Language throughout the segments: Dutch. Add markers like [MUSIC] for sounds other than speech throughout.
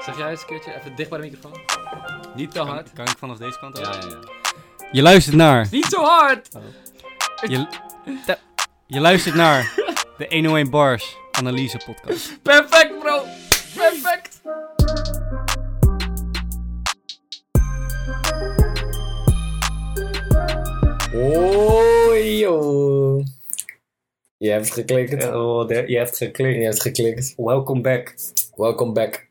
Zeg jij eens een keertje even dicht bij de microfoon? Niet te hard. Kan ik vanaf deze kant? Ja, ja, ja. Je luistert naar. Niet zo hard! Je, te- je luistert naar de 101 Bars Analyse Podcast. [LAUGHS] Perfect, bro! Perfect! Hoi, joh. Je hebt geklikt. Oh, de- je hebt geklikt. Je hebt geklikt. Welcome back Welcome back.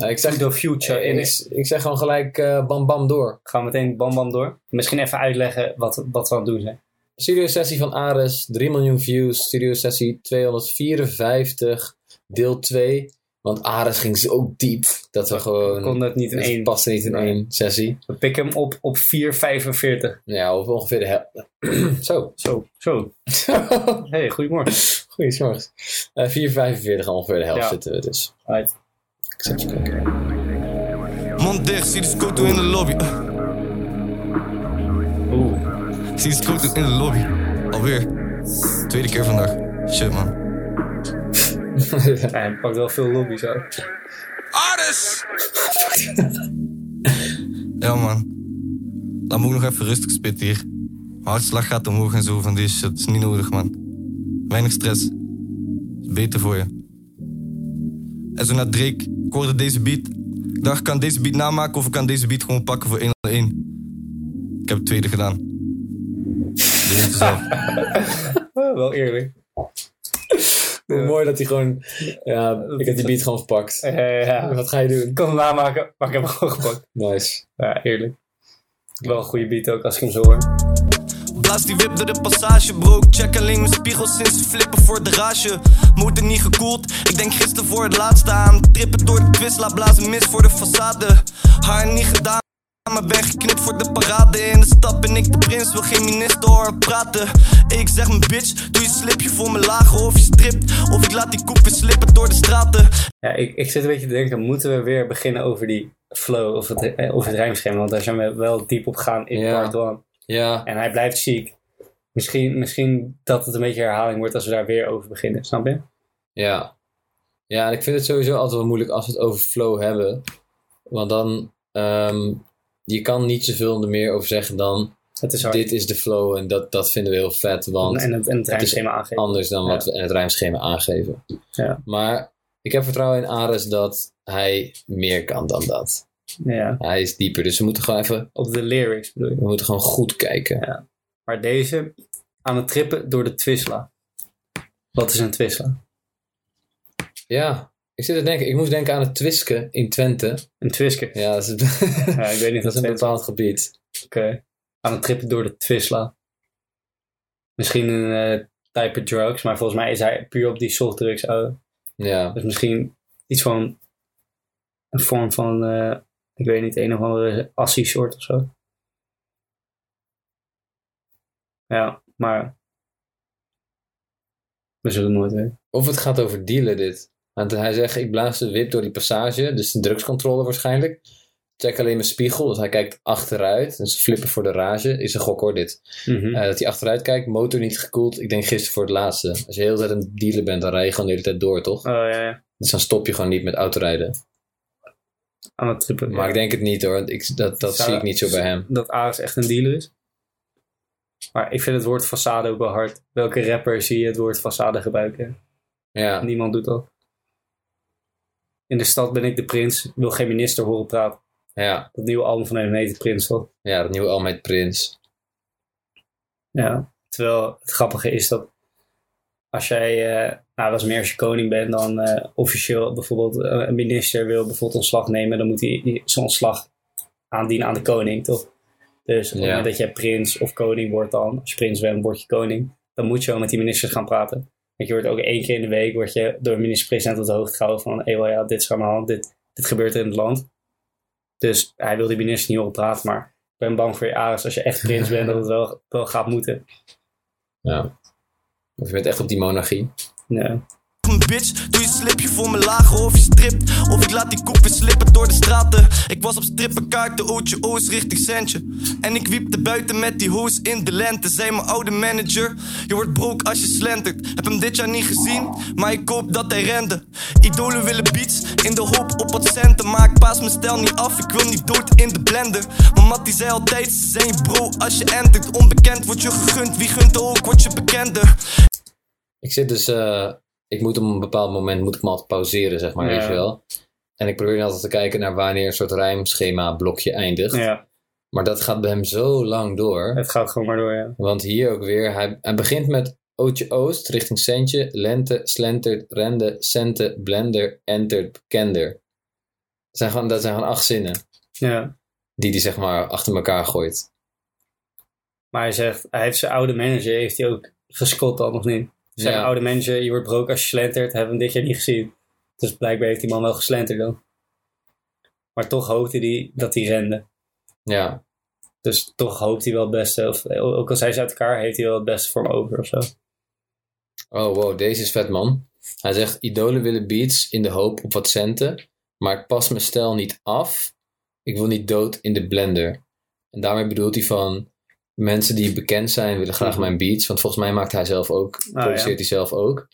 Eh, ik, zeg, the future. ik, In ik, ik zeg gewoon gelijk eh, bam bam door. Gaan we meteen bam bam door. Misschien even uitleggen wat, wat we aan het doen zijn. Studio sessie van Ares, 3 miljoen views. Studio sessie 254, deel 2. Want Ares ging zo diep dat we gewoon... Konden het niet in één. paste niet in Nee. één sessie. We pikken hem op op 4,45. Ja, of ongeveer de helft. [CLEARS THROAT] zo. Zo, zo. [LAUGHS] Hey, goedemorgen. Goedemorgen. Eh 4,45 ongeveer de helft Ja. zitten we dus. Right. Ik zet je kijken. Mond dicht, zie de scoto in de lobby. Uh, Oeh. zie de scoto in de lobby. Alweer. Tweede keer vandaag. Shit man. Ja, [LAUGHS] hij pakt wel veel lobby's uit. Ares! ja man. Dan moet ik nog even rustig spitten hier. Mijn hartslag gaat omhoog en zo van die shit. is niet nodig man. Weinig stress. Is beter voor je. En zo naar Drake. Ik hoorde deze beat. Ik dacht, ik kan deze beat namaken of ik kan deze beat gewoon pakken voor 1 aan 1. Ik heb het tweede gedaan. Doe het zelf. [LAUGHS] Wel eerlijk. Mooi dat hij gewoon... Ja, ik heb die beat gewoon gepakt. Eh, ja. Wat ga je doen? Ik kan hem namaken, maar ik heb hem gewoon gepakt. Nice. Ja, eerlijk. Wel een goede beat ook als ik hem zo hoor. Blaas die whip door de passage, bro. Ik check alleen mijn spiegel sinds ze flippen voor de rage. Motor niet gekoeld, ik denk gisteren voor het laatste aan. Trippen door de twist, laat blazen mis voor de façade. Haar niet gedaan, maar ben geknipt voor de parade. In de stad ben ik de prins, wil geen minister horen praten. Ik zeg mijn bitch, doe je slipje voor me lagen of je stript. Of ik laat die koep weer slippen door de straten. Ja, ik, ik zit een beetje te denken, moeten we weer beginnen over die flow of het, eh, over het rijmschema? Want daar zijn we wel diep op gegaan in Ja. part 1. Ja, En hij blijft ziek. Misschien, misschien dat het een beetje herhaling wordt als we daar weer over beginnen. Snap je? ja. Ja, en ik vind het sowieso altijd wel moeilijk als we het over flow hebben. Want dan... ehm, je kan niet zoveel er meer over zeggen dan... Het is. Dit is de flow en dat, dat vinden we heel vet. Want en het, en het aangeven. anders dan wat Ja. we in het rijmschema aangeven. Ja. Maar ik heb vertrouwen in Ares dat hij meer kan dan dat. Ja. Hij is dieper, dus we moeten gewoon even... Op de lyrics bedoel je. We moeten gewoon goed kijken. Ja. Maar deze aan het trippen door de Twisla. Wat is een Twisla? Ja, ik zit te denken. Ik moest denken aan het Twiske in Twente. Een Twisker. Ja, dat is, [LAUGHS] Ja, ik weet niet dat is een bepaald gebied. Oké. Aan het trippen door de Twisla. Misschien een eh, type drugs, maar volgens mij is hij puur op die softdrugs. uit. Ja, Dus misschien iets van een vorm van, eh, ik weet niet, een of andere assie-soort of zo. Ja, maar we zullen het nooit weten. Of het gaat over dealen dit. Want hij zegt, ik blaas de wip door die passage. Dus de drugscontrole waarschijnlijk. Check alleen mijn spiegel. Dus hij kijkt achteruit. Dus flippen voor de rage. Is een gok hoor dit. Mhm. Eh, dat hij achteruit kijkt. Motor niet gekoeld. Ik denk gisteren voor het laatste. Als je de hele tijd een dealer bent, dan rij je gewoon de hele tijd door, toch? Oh ja, ja. Dus dan stop je gewoon niet met autorijden. Aan het. Maar ik denk het niet hoor. Ik, dat dat Zou- zie ik niet zo bij hem. Dat Ares echt een dealer is. Maar ik vind het woord façade ook wel hard. Welke rapper zie je het woord façade gebruiken? Ja, Niemand doet dat. In de stad ben ik de prins, wil geen minister horen praten. ja, Dat nieuwe album van hem heet de Prins, toch? ja dat nieuwe al met Prins. Ja. Terwijl het grappige is dat als jij, eh, nou dat is meer als je koning bent, dan eh, officieel bijvoorbeeld eh, een minister wil bijvoorbeeld ontslag nemen, dan moet hij zijn ontslag aandienen aan de koning, toch? Dus op het moment dat jij prins of koning wordt dan, als je prins bent, word je koning, dan moet je wel met die ministers gaan praten. Want je wordt ook één keer in de week wordt je door de minister-president op de hoogte gehouden van, hé, wel ja, dit is aan de hand, dit, dit gebeurt in het land. Dus hij wil die minister niet horen praten, maar ik ben bang voor je Ares als je echt prins bent, dat het wel, wel gaat moeten. Ja. Of je bent echt op die monarchie. Ja. Mijn bitch, doe je slipje voor me lager of je stript? Of ik laat die weer slippen door de straten? Ik was op strippenkaart, de ootje oos richting centje. En ik wiepte buiten met die hoes in de lente Zei mijn oude manager, je wordt broke als je slentert. Heb hem dit jaar niet gezien, maar ik hoop dat hij rende. Idolen willen beats, in de hoop op wat centen. Maar ik paas mijn stijl niet af, ik wil niet dood in de blender. Maar Matt die zei altijd, ze zijn bro als je entert. Onbekend wordt je gegund, wie gunt ook, wordt je bekender Ik zit dus, eh, ik moet op een bepaald moment moet ik me altijd pauzeren, zeg maar, Ja. weet je wel. En ik probeer altijd te kijken naar wanneer een soort rijmschema blokje eindigt. Ja, Maar dat gaat bij hem zo lang door. het gaat gewoon maar door, ja. Want hier ook weer, hij, hij begint met Ootje Oost richting Centje, Lente, Slentert, Rende, Cente, Blender, Entert, Bekender. Dat zijn gewoon, dat zijn gewoon acht zinnen Ja. die hij zeg maar achter elkaar gooit. Maar hij zegt, hij heeft zijn oude manager, heeft hij ook gescot al nog niet. Zijn Ja. oude manager, je wordt broke als je slentert, hebben we hem dit jaar niet gezien. Dus blijkbaar heeft die man wel geslenterd dan. Maar toch hoopte hij dat hij rende. Ja, Dus toch hoopt hij wel het beste. Of, ook al zijn ze uit elkaar, heeft hij wel het beste voor hem over of zo. oh wow, deze is vet man. Hij zegt, idolen willen beats in de hoop op wat centen, maar ik pas mijn stijl niet af. Ik wil niet dood in de blender. En daarmee bedoelt hij van, mensen die bekend zijn willen graag Mhm. mijn beats. Want volgens mij maakt hij zelf ook, Ah, produceert ja. hij zelf ook.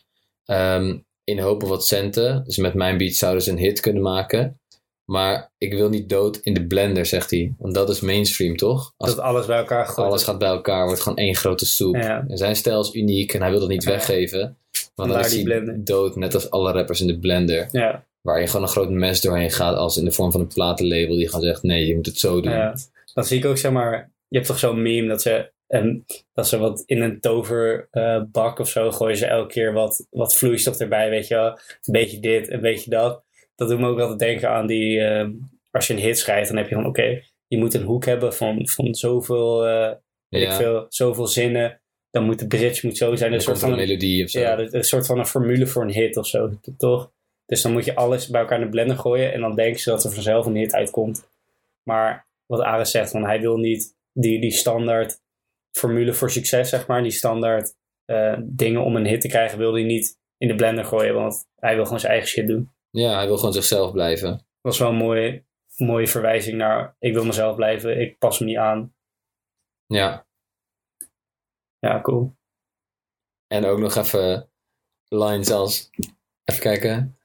Ehm, in hoop op wat centen. Dus met mijn beats zouden ze een hit kunnen maken. Maar ik wil niet dood in de blender, zegt hij. Want dat is mainstream, toch? Als dat alles bij elkaar gegooid alles gaat bij elkaar, wordt gewoon één grote soep. Ja. En zijn stijl is uniek en hij wil dat niet Ja. weggeven. Want dan is hij blender. dood, net als alle rappers in de blender. Ja, Waar je gewoon een groot mes doorheen gaat, als in de vorm van een platenlabel die gewoon zegt: nee, je moet het zo doen. Dan zie ik ook, zeg maar, je hebt toch zo'n meme dat ze, en, dat ze wat in een toverbak of zo gooien ze elke keer wat, wat vloeistof erbij, weet je wel. Een beetje dit, een beetje dat. Dat doet me ook altijd denken aan die, eh, als je een hit schrijft, dan heb je van, oké, je moet een hoek hebben van, van zoveel, eh, Ja, veel, zoveel zinnen. Dan moet de bridge moet zo zijn. Een soort van een melodie of zo. Ja, een soort van een formule voor een hit of zo, toch? Dus dan moet je alles bij elkaar in de blender gooien en dan denken ze dat er vanzelf een hit uitkomt. Maar wat Ares zegt, van hij wil niet die, die standaard formule voor succes, zeg maar, die standaard eh, dingen om een hit te krijgen, wil hij niet in de blender gooien, want hij wil gewoon zijn eigen shit doen. Ja, hij wil gewoon zichzelf blijven. Dat was wel een mooie, mooie verwijzing naar ik wil mezelf blijven, ik pas me niet aan. Ja, Ja, cool. en ook nog even lines als: even kijken.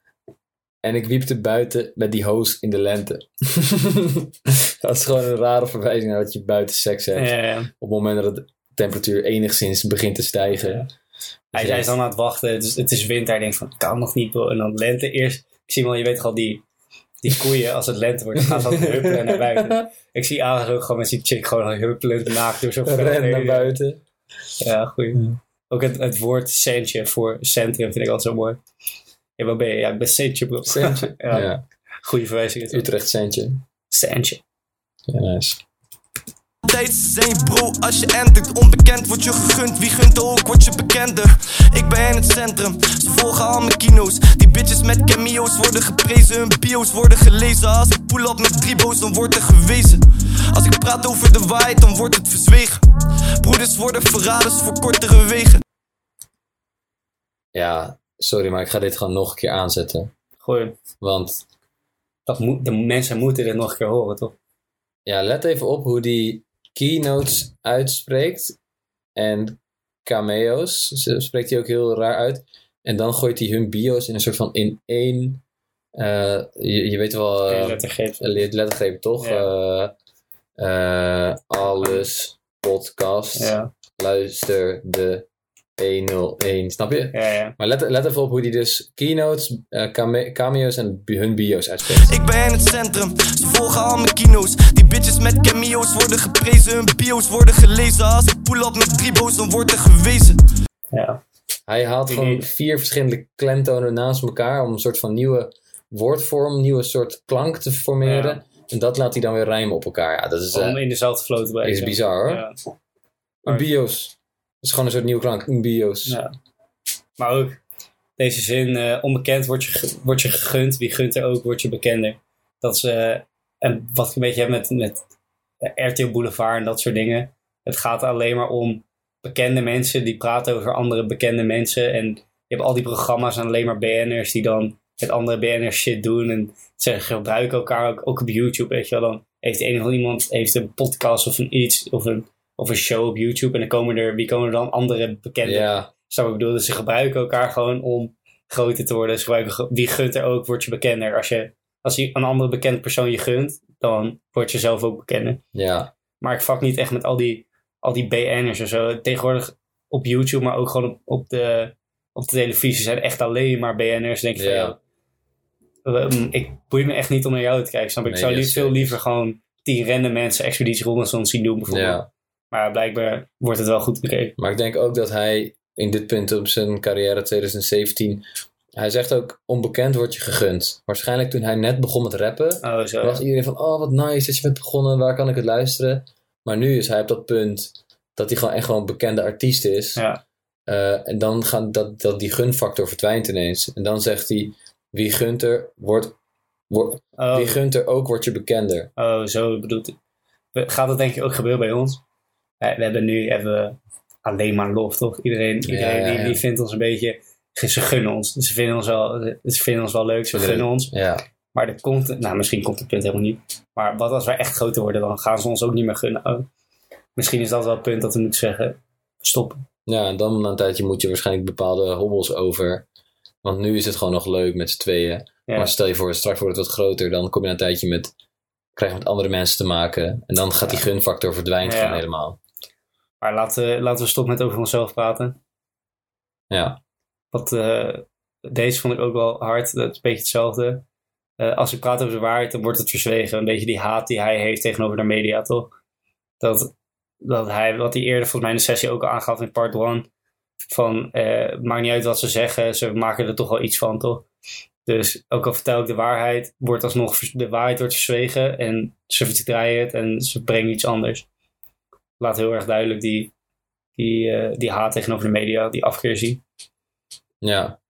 En ik wiepte buiten met die hoos in de lente. [LAUGHS] dat is gewoon een rare verwijzing naar dat je buiten seks hebt. Ja, ja. Op het moment dat de temperatuur enigszins begint te stijgen. Ja. Dus Hij, is dan aan het wachten. Het is, het is winter. Hij denkt van, kan nog niet. En dan lente eerst. Ik zie wel, je weet toch al die, die koeien. Als het lente wordt, dan gaan ze altijd huppelen naar buiten. [LAUGHS] Ik zie Ares ook gewoon met die chick gewoon huppelend naakt door zo'n veld Ren naar buiten. Ja, goeie. Ook het, het woord centje voor centrum vind ik altijd zo mooi. Ja, waar ben je? Ja, ik ben centje bro. Centje. [LAUGHS] ja. Goeie verwijzing. Utrecht centje. Centje. Ja, nice. Tijd zijn je bro als je entert Onbekend wordt je gegund, wie gunt ook wordt je bekender Ik ben in het centrum, ze volgen al mijn kino's Die bitches met cameo's worden geprezen Hun bio's worden gelezen Als ik pull up met drie boos dan wordt er gewezen Als ik praat over de waarheid dan wordt het verzwegen Broeders worden verraders voor kortere wegen Ja, sorry, maar ik ga dit gewoon nog een keer aanzetten. Goeie. Want Dat moet, de mensen moeten dit nog een keer horen, toch? Ja, let even op hoe die keynotes uitspreekt. En cameo's ze- spreekt hij ook heel raar uit. En dan gooit hij hun bio's in een soort van in één. eh, je, je weet wel. Geen eh, lettergreep. lettergreep toch? Ja. Eh, eh, alles podcast. Ja, Luister de 101. Snap je? ja, ja. Maar let, let even op hoe die dus keynotes, came- cameo's en hun bio's uitspreekt. Ik ben in het centrum, ze volgen al mijn kino's met cameo's worden geprezen Hun bio's worden gelezen Als ik pull up met drie boos dan wordt er gewezen ja. Hij haalt gewoon vier verschillende klemtonen naast elkaar om een soort van nieuwe woordvorm, nieuwe soort klank te formeren. En dat laat hij dan weer rijmen op elkaar. Ja, dat is, eh, Om in dezelfde flow te blijven. is bizar hoor. Ja. Een bios. Dat is gewoon een soort nieuwe klank. Een bios. Ja. Maar ook deze zin, eh, onbekend wordt je, wordt je gegund, wie gunt er ook, wordt je bekender. Dat is, eh, en wat ik een beetje heb met, met RTL Boulevard en dat soort dingen. Het gaat alleen maar om bekende mensen die praten over andere bekende mensen. En je hebt al die programma's en alleen maar BN'ers die dan met andere BN'ers shit doen. En ze gebruiken elkaar ook, ook op YouTube, weet je wel. Dan heeft een of iemand heeft een podcast of een iets, of een, of een show op YouTube. En dan komen er, wie komen er dan? Andere bekende Ja, ik bedoelen. Dus ze gebruiken elkaar gewoon om groter te worden. Ze gebruiken, wie gunt er ook, word je bekender. Als je als je een andere bekend persoon je gunt, dan word je zelf ook bekender. ja, Maar ik vak niet echt met al die, al die BN'ers en zo. Tegenwoordig op YouTube, maar ook gewoon op, op, de, op de televisie zijn echt alleen maar BN'ers. Denk je van, Ja. ehm, ik boei me echt niet om naar jou te kijken. Snap? Ik zou veel liever gewoon tien random mensen Expeditie Robinson zien doen bijvoorbeeld. ja. Maar blijkbaar wordt het wel goed bekeken. Maar ik denk ook dat hij in dit punt op zijn carrière 2017... Hij zegt ook, onbekend wordt je gegund. Waarschijnlijk toen hij net begon met rappen... Oh, zo. was iedereen van, oh wat nice dat je bent begonnen, waar kan ik het luisteren? Maar nu is hij op dat punt dat hij gewoon echt gewoon een bekende artiest is. Ja. Eh, en dan gaat dat, dat die gunfactor verdwijnt ineens. En dan zegt hij, wie gunt er, wordt, wordt, Oh, wie gunt er ook, wordt je bekender. oh, zo bedoelt. We- Gaat dat denk ik ook gebeuren bij ons? Eh, we hebben nu we alleen maar lof, toch? Iedereen, iedereen ja, Die, ja. die vindt ons een beetje... Ze gunnen ons. Ze vinden ons wel, ze vinden ons wel leuk. Ze gunnen ons. Ja, Maar er komt, nou misschien komt het punt helemaal niet. Maar wat als wij echt groter worden, dan gaan ze ons ook niet meer gunnen. Oh, misschien is dat wel het punt dat we moeten zeggen, stoppen. ja, en dan na een tijdje moet je waarschijnlijk bepaalde hobbels over. Want nu is het gewoon nog leuk met z'n tweeën. Ja. Maar stel je voor, straks wordt het wat groter, dan kom je na een tijdje met, krijg je met andere mensen te maken. En dan gaat die gunfactor verdwijnt Ja. gewoon helemaal. Maar laten, laten we stoppen met over onszelf praten. Ja, Wat, eh, deze vond ik ook wel hard. Dat is een beetje hetzelfde. Eh, als ik praat over de waarheid, dan wordt het verzwegen. Een beetje die haat die hij heeft tegenover de media, toch? Dat, dat hij, wat hij eerder volgens mij in de sessie ook aangaf in part 1. Van, eh, maakt niet uit wat ze zeggen, ze maken er toch wel iets van, toch? Dus ook al vertel ik de waarheid, wordt alsnog de waarheid wordt verzwegen. En ze verdraaien het en ze brengen iets anders. Laat heel erg duidelijk die, die, die haat tegenover de media, die afkeer zien, ja.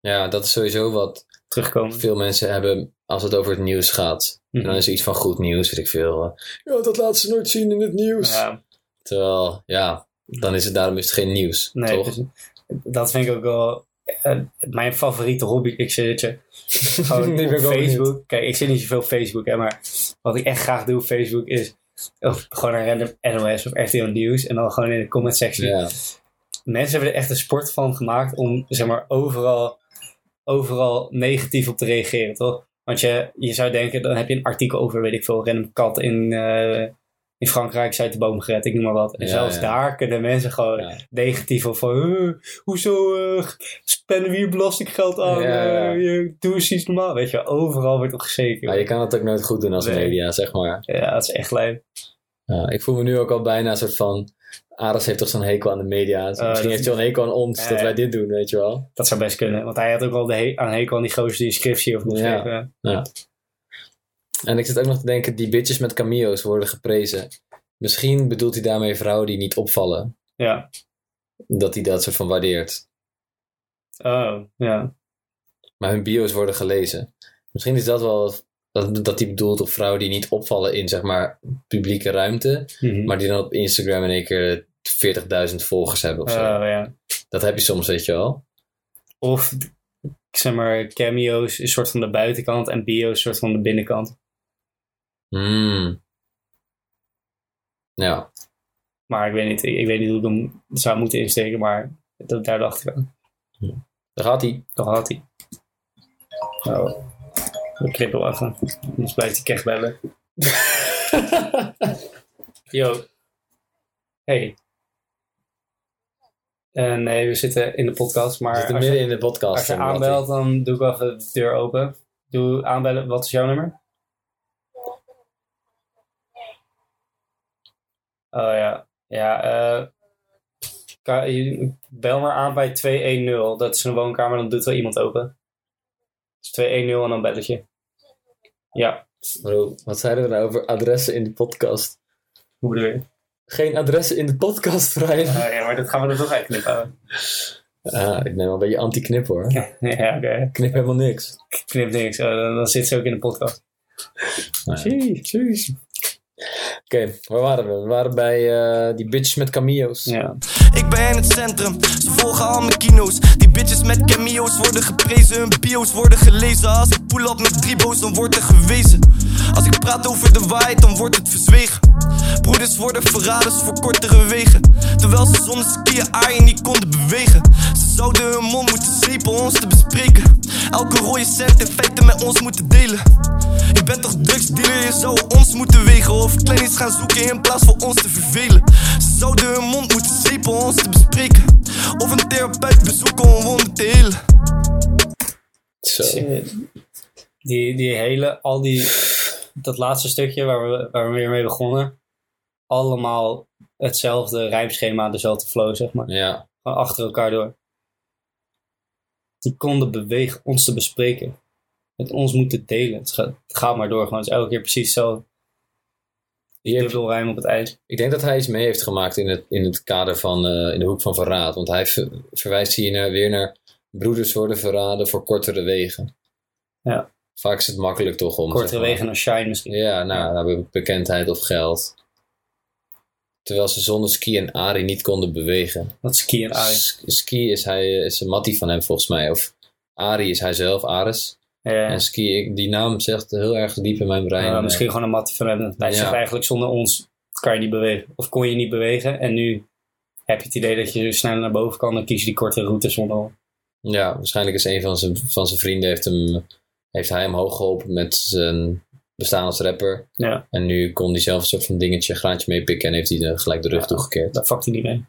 Ja, dat is sowieso wat terugkomen. veel mensen hebben als het over het nieuws gaat. En Mhm. dan is er iets van goed nieuws, weet ik veel. eh, Ja, dat laten ze nooit zien in het nieuws. Ja, Terwijl, ja, dan is het daarom is het geen nieuws, nee, toch? dus dat vind ik ook wel eh, mijn favoriete hobby. Ik zit je [LAUGHS] gewoon op Facebook. Kijk, ik zit niet zoveel op Facebook, hè, maar wat ik echt graag doe op Facebook is of gewoon een random NOS of RTL Nieuws en dan gewoon in de comment sectie. Ja, Mensen hebben er echt een sport van gemaakt om zeg maar overal, overal negatief op te reageren, toch? Want je, je zou denken, dan heb je een artikel over, weet ik veel, random kat in, eh, in Frankrijk is uit de boom gered, ik noem maar wat. En Ja, zelfs ja. daar kunnen mensen gewoon Ja. negatief op van, "Eh, hoezo uh, spenden we hier belastinggeld aan? Eh, je, doe eens iets normaal. Weet je, overal wordt op gezeken. maar je kan het ook nooit goed doen als Nee. media, zeg maar. Ja, dat is echt lijp. Ik voel me nu ook al bijna een soort van... Aras heeft toch zo'n hekel aan de media. Misschien dat- heeft hij wel een hekel aan ons, Ja, dat ja. wij dit doen, weet je wel. Dat zou best kunnen. Want hij had ook wel de he- aan hekel aan die gozer die scriptie over moest Ja. geven. En ik zit ook nog te denken, die bitches met cameo's worden geprezen. Misschien bedoelt hij daarmee vrouwen die niet opvallen. Ja. Dat hij dat soort van waardeert. Oh, ja. Maar hun bio's worden gelezen. Misschien is dat wel dat, dat hij bedoelt op vrouwen die niet opvallen in zeg maar publieke ruimte. Mhm. Maar die dan op Instagram in één keer 40.000 volgers hebben of zo. Oh, ja. Dat heb je soms, weet je wel. Of, zeg maar, cameo's een soort van de buitenkant en bio's een soort van de binnenkant. Hmm. Ja. Maar ik weet niet, ik, ik weet niet hoe ik hem zou moeten insteken, maar dat, daar dacht ik aan. Daar gaat hij. Dat had hij. Oh. Ik knip wel even. Anders blijft hij kech bellen. [LAUGHS] Yo. Hey. Eh, nee, we zitten in de podcast, We maar zitten als je, midden in de podcast. als je aanbelt, dan doe ik wel even de deur open. Doe aanbellen, wat is jouw nummer? Oh ja, ja, eh, bel maar aan bij 210. Dat is een woonkamer, dan doet wel iemand open. Dus 210 en dan belletje. Ja, Bro, wat zeiden we nou over adressen in de podcast? hoe bedoel je? Geen adressen in de podcast, Brian. Ah, ja, maar dat gaan we er toch uit knippen. Ah, ik ben wel een beetje anti-knip hoor. ja, oké. Knip helemaal niks. Knip niks. Oh, dan, dan zit ze ook in de podcast. Jeez, jeez. Oké, waar waren we? We waren bij eh, die bitches met cameo's. Ja. Ik ben in het centrum, ze volgen al mijn kino's. Die bitches met cameo's worden geprezen, hun bio's worden gelezen. Als ik pull up met drie boos, dan wordt er gewezen. Als ik praat over de waarheid, dan wordt het verzwegen. Broeders worden verraders voor kortere wegen. Terwijl ze zonder skiën aaien niet konden bewegen. Ze zouden hun mond moeten zeepen om ons te bespreken. Elke rode cent in feite met ons moeten delen. Je bent toch drugsdealer, je zou ons moeten wegen. Of kleinies gaan zoeken in plaats van ons te vervelen. Ze zouden hun mond moeten zeepen om ons te bespreken. Of een therapeut bezoeken helen. Zo. Die, die hele, al die, dat laatste stukje waar we, waar we weer mee begonnen. Allemaal hetzelfde rijmschema, dezelfde flow, zeg maar. Ja. Gewoon achter elkaar door. Die konden bewegen, ons te bespreken. Met ons moeten delen. Het gaat, het gaat maar door. Gewoon. Het is elke keer precies zo. Die heeft- Dubbel rijm op het eind. Ik denk dat hij iets mee heeft gemaakt in het, in het kader van eh, in de hoek van verraad. Want hij ver- verwijst hier naar, weer naar broeders worden verraden voor kortere wegen. Ja. Vaak is het makkelijk toch om... Kortere zeg maar- wegen naar shine misschien. Ja, nou, be- bekendheid of geld. Terwijl ze zonder Ski en Ari niet konden bewegen. Is Ski en Ari. S- Ski is, hij, is een mattie van hem volgens mij. Of Ari is hij zelf, Ares. En Ski, die naam zegt heel erg diep in mijn brein. misschien gewoon een mattie van hem. Hij zegt eigenlijk zonder ons kan je niet bewegen. Of kon je niet bewegen. En nu heb je het idee dat je sneller naar boven kan. Dan kies je die korte route zonder. Ja, waarschijnlijk is een van zijn, van zijn vrienden heeft, hem, heeft hij hem hoog geholpen met zijn bestaan als rapper. Ja, En nu kon hij zelf een soort van dingetje, graantje meepikken en heeft hij gelijk de rug Ja. toegekeerd. daar vakt hij niet mee.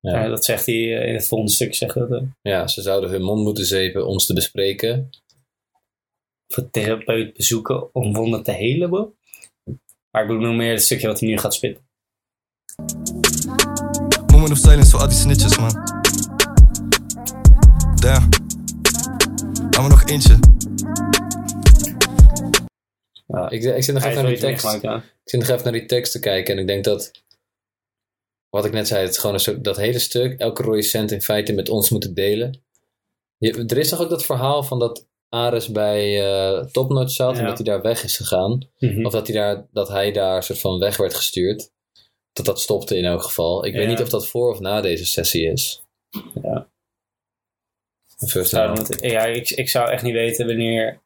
Ja. Ja, dat zegt hij eh, in het volgende stuk. Zegt dat, eh, ja, ze zouden hun mond moeten zeepen om ons te bespreken. voor therapeut bezoeken om wonden te helen, bro. Maar ik bedoel meer het stukje wat hij nu gaat spitten. Moment of silence voor al die snitches, man. Damn. Gaan we nog eentje. Ja, Ik, ik zit nog even naar die tekst. ja. Ik zit nog even naar die tekst te kijken en ik denk dat, wat ik net zei, het is gewoon een soort, dat hele stuk, elke rode cent in feite met ons moeten delen. Je, er is toch ook dat verhaal van dat Ares bij eh Topnotch zat en dat hij daar weg is gegaan. Mhm. Of dat hij daar, dat hij daar soort van weg werd gestuurd. Dat dat stopte in elk geval. Ik weet niet of dat voor of na deze sessie is. Ja. First ja, ik, ik zou echt niet weten wanneer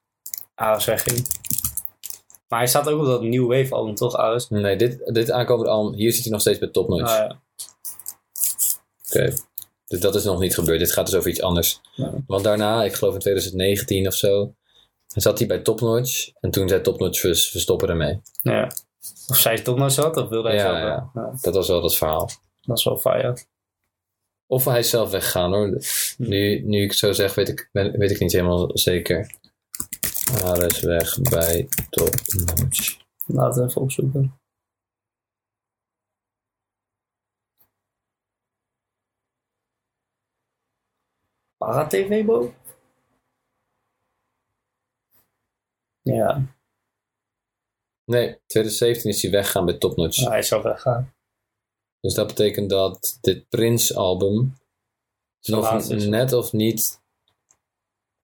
Ares wegging. Maar hij staat ook op dat New Wave album, toch, Ares? Nee, dit, dit aankomende album, hier zit hij nog steeds bij Topnotch. Ah, ja. Oké. Dus dat is nog niet gebeurd. Dit gaat dus over iets anders. Ja. Want daarna, ik geloof in 2019 of zo, zat hij bij Topnotch. En toen zei Topnotch, we, we stoppen ermee. ja. Of zij toch nog zat, of wilde hij Ja, zelf ja. Dat was wel dat verhaal. dat is wel fire. Of hij is zelf weggegaan hoor. Nu, nu ik het zo zeg, weet ik, weet ik niet helemaal zeker. Ares weg bij Topnotch. Laten we even opzoeken. Para TV, Bo? Ja, Nee, 2017 is hij weggegaan bij Topnotch. hij is al weggaan. Dus dat betekent dat dit Prince-album Zo nog net of niet...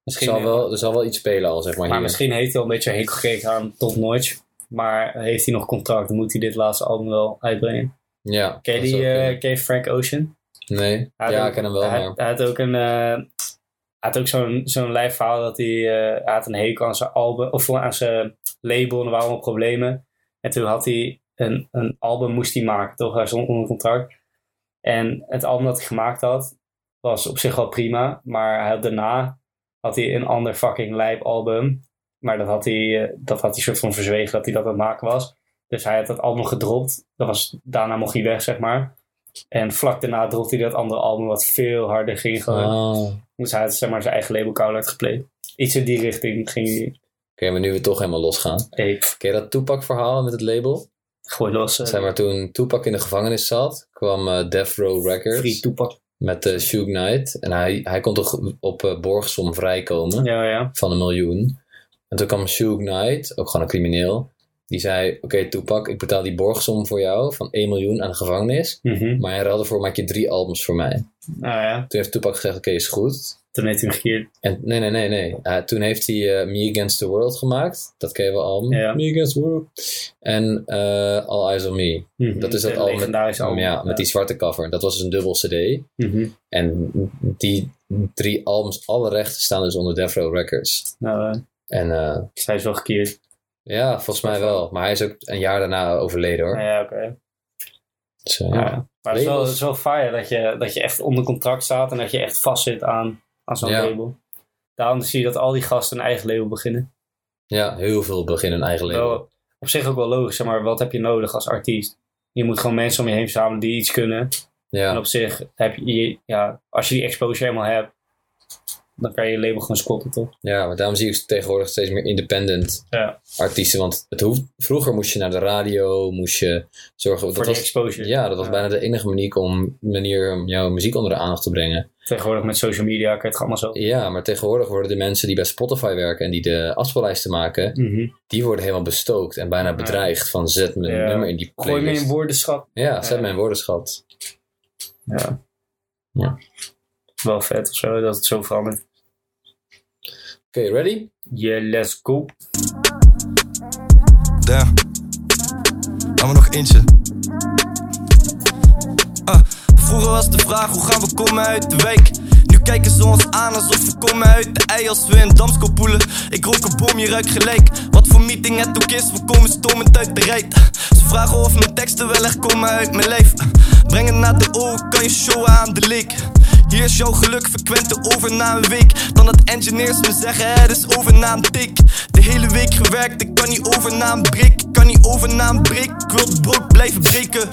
Misschien, Zal wel, er zal wel iets spelen al, zeg maar, maar hier. misschien heeft hij al een beetje hekel gekregen aan Top Notch. Maar heeft hij nog contract, dan moet hij dit laatste album wel uitbrengen. Ja. Ken je, die, eh, kunnen. ken je Frank Ocean? Nee. Hij ja, ook- ik ken hem wel, hij, had ook een. eh, hij had ook zo'n zo'n lijf verhaal dat hij, eh, hij had een hekel aan zijn album of aan zijn label en er waren allemaal problemen. En toen had hij een, een album moest hij maken, toch? Hij stond onder contract. En het album dat hij gemaakt had was op zich wel prima, maar hij had, daarna had hij een ander fucking lijp album. Maar dat had hij, eh, dat had hij soort van verzwegen dat hij dat aan het maken was. Dus hij had dat album gedropt. Dat was, daarna mocht hij weg, zeg maar. En vlak daarna dropte hij dat andere album wat veel harder ging. Oké, Dus hij had zeg maar, zijn eigen label Coward uitgepleed. Iets in die richting ging hij. maar nu we toch helemaal losgaan. Hey, pff, Ken je dat Tupac-verhaal met het label? gooi los. eh, Zeg maar, toen Tupac in de gevangenis zat, kwam eh, Death Row Records Free Tupac. Met uh, Suge Knight. En hij, hij kon toch op eh, borgsom vrijkomen Ja, ja. van een miljoen. En toen kwam Suge Knight, ook gewoon een crimineel, Die zei, oké Tupac, ik betaal die borgsom voor jou van 1 miljoen aan de gevangenis. Mhm. Maar in ruil daarvoor maak je drie albums voor mij. Nou ja, Toen heeft Tupac gezegd, oké, is goed. toen heeft hij hem gekeerd. En nee, nee, nee, nee. Eh, toen heeft hij eh, Me Against the World gemaakt. Dat ken je wel album. Ja. Me Against the World. En eh, All Eyes on Me. Mhm. Dat is dat album met, album. ja, met die zwarte cover. Dat was dus een dubbel cd. Mhm. En die drie albums, alle rechten staan dus onder Death Row Records. Nou, En hij is wel gekeerd. Ja, volgens mij wel. Maar hij is ook een jaar daarna overleden hoor. Ja, oké. Dus, eh, Ja. ja. Maar het is, wel, het is wel fire dat je, dat je echt onder contract staat en dat je echt vastzit aan, aan zo'n Ja. label. Daarom zie je dat al die gasten een eigen label beginnen. ja, heel veel beginnen een eigen label. Wel, op zich ook wel logisch, zeg maar wat heb je nodig als artiest? Je moet gewoon mensen om je heen verzamelen die iets kunnen. En Ja, op zich heb je, ja, als je die exposure helemaal hebt, dan kan je je label gewoon spotten, toch? ja, maar daarom zie ik tegenwoordig steeds meer independent Ja, artiesten. Want het hoeft, vroeger moest je naar de radio, moest je zorgen... voor Dat was, exposure. ja, dat was bijna de enige manier om, manier om jouw muziek onder de aandacht te brengen. Tegenwoordig met social media kan je het allemaal zo. Ja, maar tegenwoordig worden de mensen die bij Spotify werken en die de afspeellijsten maken, Mhm. die worden helemaal bestookt en bijna bedreigd van zet mijn nummer in die Gooi me playlist. in woordenschap. Ja, zet Ja. mijn woordenschat. Ja. Ja. Wel vet of zo, dat het zo verandert. Oké, ready? Yeah, let's go. Damn. Laat me nog eentje. Ah, vroeger was de vraag hoe gaan we komen uit de wijk. Nu kijken ze ons aan alsof we komen uit de ei als we in Damsko poelen. Ik rook een boom, je ruikt gelijk. Wat voor meeting het ook is, we komen stomend uit de rij. Ze vragen of mijn teksten wel echt komen uit mijn lijf. Breng het naar de ogen, kan je showen aan de leek. Hier is jouw geluk, frequente over na een week. Dan dat engineers me zeggen, het is over na een tik. De hele week gewerkt, ik kan niet over na een break. Ik kan niet over na een break, ik wil het brood blijven breken.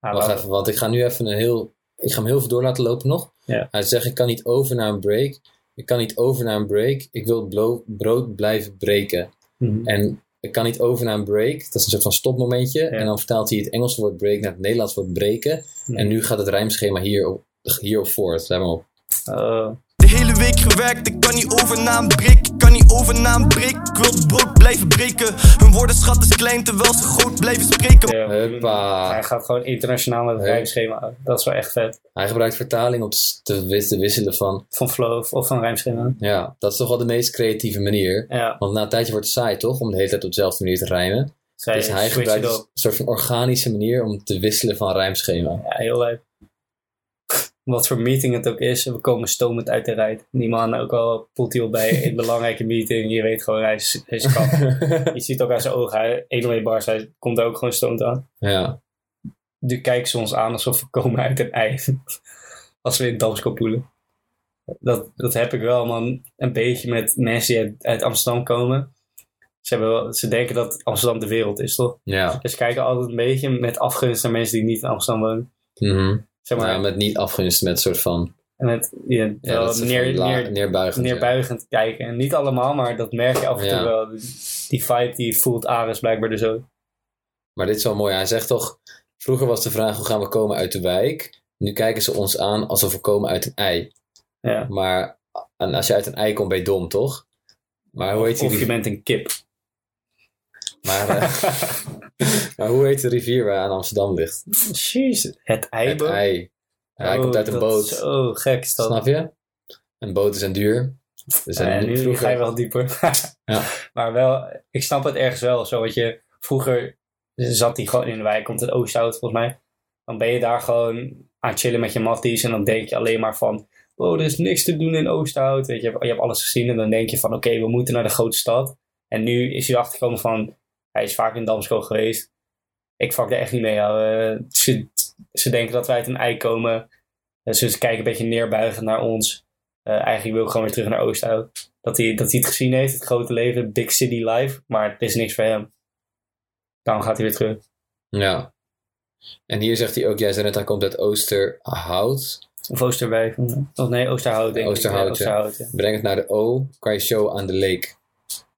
Ah, Wacht even, want ik ga nu even een heel... Ik ga hem heel veel door laten lopen nog. Ja. Hij zegt, ik kan niet over naar een break. Ik kan niet over naar een break. Ik wil het brood blijven breken. Mhm. En ik kan niet over naar een break. Dat is een soort van stopmomentje. En dan vertaalt hij het Engelse woord break naar het Nederlands woord breken. Ja. En nu gaat het rijmschema hierop, hierop voort. Let maar op. Oh. De hele week gewerkt, ik kan niet over na een break. Ik kan niet over na een break, ik wil het brood blijven breken. Hun woordenschat is klein terwijl ze groot blijven spreken. Ja, Huppa. Hij gaat gewoon internationaal met het rijmschema. Dat is wel echt vet. Hij gebruikt vertaling om te, te wis- te wisselen van... Van flow of van rijmschema. Ja, dat is toch wel de meest creatieve manier. Ja, Want na een tijdje wordt het saai, toch? Om de hele tijd op dezelfde manier te rijmen. zij dus hij gebruikt het een soort van organische manier om te wisselen van rijmschema. Ja, heel leuk. Wat voor meeting het ook is, we komen stomend uit de rijt. Die man ook al voelt hij al bij een [LAUGHS] belangrijke meeting. Je weet gewoon, hij is, hij is kap. [LAUGHS] Je ziet ook aan zijn ogen, hij, 1 bars, hij komt er ook gewoon stoned aan. ja, Nu kijken ze ons aan alsof we komen uit een ei. [LAUGHS] Als we in Damsko poelen. Dat, dat heb ik wel, man. Een beetje met mensen die uit, uit Amsterdam komen. Ze, hebben wel, ze denken dat Amsterdam de wereld is, toch? ja. Dus ze kijken altijd een beetje met afgunst naar mensen die niet in Amsterdam wonen. Mhm. Zeg maar, Ja, met niet afgunst, met soort van... en met ja, wel neer, van la- neer, neerbuigend. ja. kijken. En niet allemaal, maar dat merk je af en toe wel. Die vibe die voelt Ares blijkbaar er zo. Maar dit is wel mooi. Hij zegt toch... Vroeger was de vraag, hoe gaan we komen uit de wijk? Nu kijken ze ons aan alsof we komen uit een ei. Ja. Maar en als je uit een ei komt, ben je dom, toch? Maar hoe heet die Of je bent een kip. Maar, eh, [LAUGHS] maar hoe heet de rivier waar aan Amsterdam ligt? Jezus. Het ei, Het ei. Ja, hij Oh, komt uit een boot. is Zo gek is dat. Snap je? En boten zijn duur. Dus en nu vroeger... ga je wel dieper. [LAUGHS] Ja. Maar wel, ik snap het ergens wel. Zo wat je, vroeger zat hij gewoon in de wijk, komt het Oosthout volgens mij. Dan ben je daar gewoon aan het chillen met je matties. En dan denk je alleen maar van, wow, er is niks te doen in Oosthout. Weet je, je hebt alles gezien. En dan denk je van, oké, we moeten naar de grote stad. En nu is hij erachter gekomen van, hij is vaak in Damsko geweest. Ik vak er echt niet mee. ze, ze denken dat wij uit een ei komen. Ze kijken een beetje neerbuigend naar ons. Eh, eigenlijk wil ik gewoon weer terug naar Oosthout. Dat hij, dat hij het gezien heeft, het grote leven, Big City Life. Maar het is niks voor hem. Daarom gaat hij weer terug. Ja. En hier zegt hij ook, jij zei net, hij komt uit Oosterhout. Of Oosterwijk. Of nee, Oosterhout denk Oosterhout, ik. Ja, Oosterhout, ja. Breng het naar de O, kan je show aan de lake.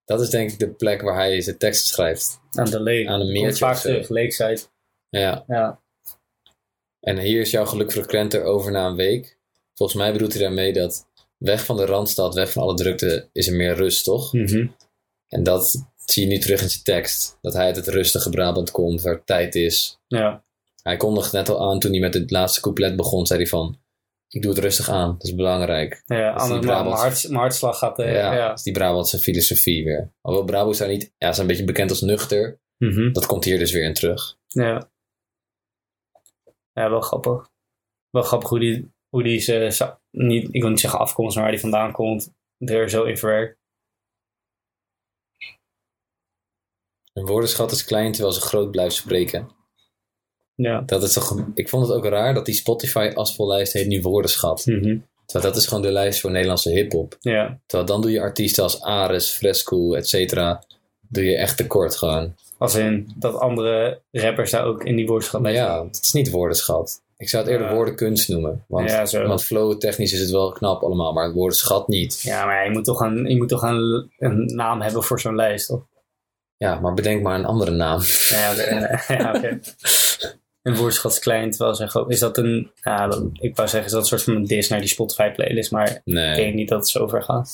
Dat is denk ik de plek waar hij zijn teksten schrijft. Aan de leek. Aan een Komt meertje vaak terug, Lakeside. Ja. Ja. En hier is jouw geluk frequenter over na een week. Volgens mij bedoelt hij daarmee dat weg van de Randstad, weg van alle drukte, is er meer rust, toch? Mhm. En dat Dat zie je nu terug in zijn tekst. Dat hij uit het rustige Brabant komt, waar tijd is. Ja, Hij kondigde net al aan toen hij met het laatste couplet begon, zei hij van... Ik doe het rustig aan, dat is belangrijk. ja anders mijn, Brabants- hart, mijn hartslag gaat... eh, ja, ja. dat is die Brabantse filosofie weer. Alhoewel Brabo's zijn niet... Ja, ze zijn een beetje bekend als nuchter. Mhm. Dat komt hier dus weer in terug. Ja. Ja, wel grappig. Wel grappig hoe die, hoe die ze, niet, ik wil niet zeggen afkomst, maar waar die vandaan komt, er zo in verwerkt. Een woordenschat is klein terwijl ze groot blijft spreken. Ja. Dat is toch... Ik vond het ook raar dat die Spotify afspeellijst heet nu woordenschat. Mhm. Terwijl dat is gewoon de lijst voor Nederlandse hiphop. Ja. Terwijl dan doe je artiesten als Ares, Fresco, et cetera. Doe je echt tekort gewoon. Als in dat andere rappers daar ook in die woordschap Maar mee ja, het is niet woordenschat. Ik zou het eerder woordenkunst noemen. Want, Ja, want flow technisch is het wel knap allemaal, maar het woordenschat niet. Ja, maar je moet toch een, je moet toch een, een naam hebben voor zo'n lijst, toch? Ja, maar bedenk maar een andere naam. Ja, oké. [LAUGHS] ja, oké. Een woordschat is klein, terwijl ze gewoon... Is dat een... Dat- ik wou zeggen, is dat een soort van een dis naar die Spotify playlist, maar ik Nee. denk niet dat het zo ver gaat.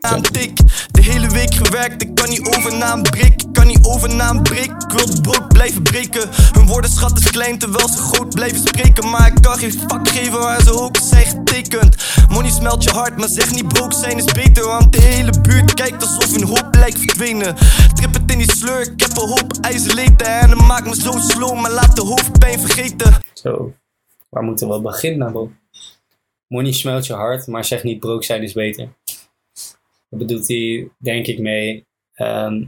Aan tik. De hele week gewerkt, ik kan niet over na een brik. Ik kan niet over na een brik. Ik wil het brood blijven breken. Hun woordenschat is klein terwijl ze groot blijven spreken. Maar ik kan geen fuck geven waar ze ook zijn getekend. Money smelt je hart, maar zeg niet broke zijn is beter. Want de hele buurt kijkt alsof hun hoop lijkt verdwenen. Trip het in die sleur, ik heb een hoop ijzerleten. En het maakt me zo slow, maar laat de hoofdpijn vergeten. Zo, waar moeten we beginnen, bro? Money smelt je hart, maar zeg niet broke zijn is beter. Dat bedoelt hij, denk ik, mee. ehm,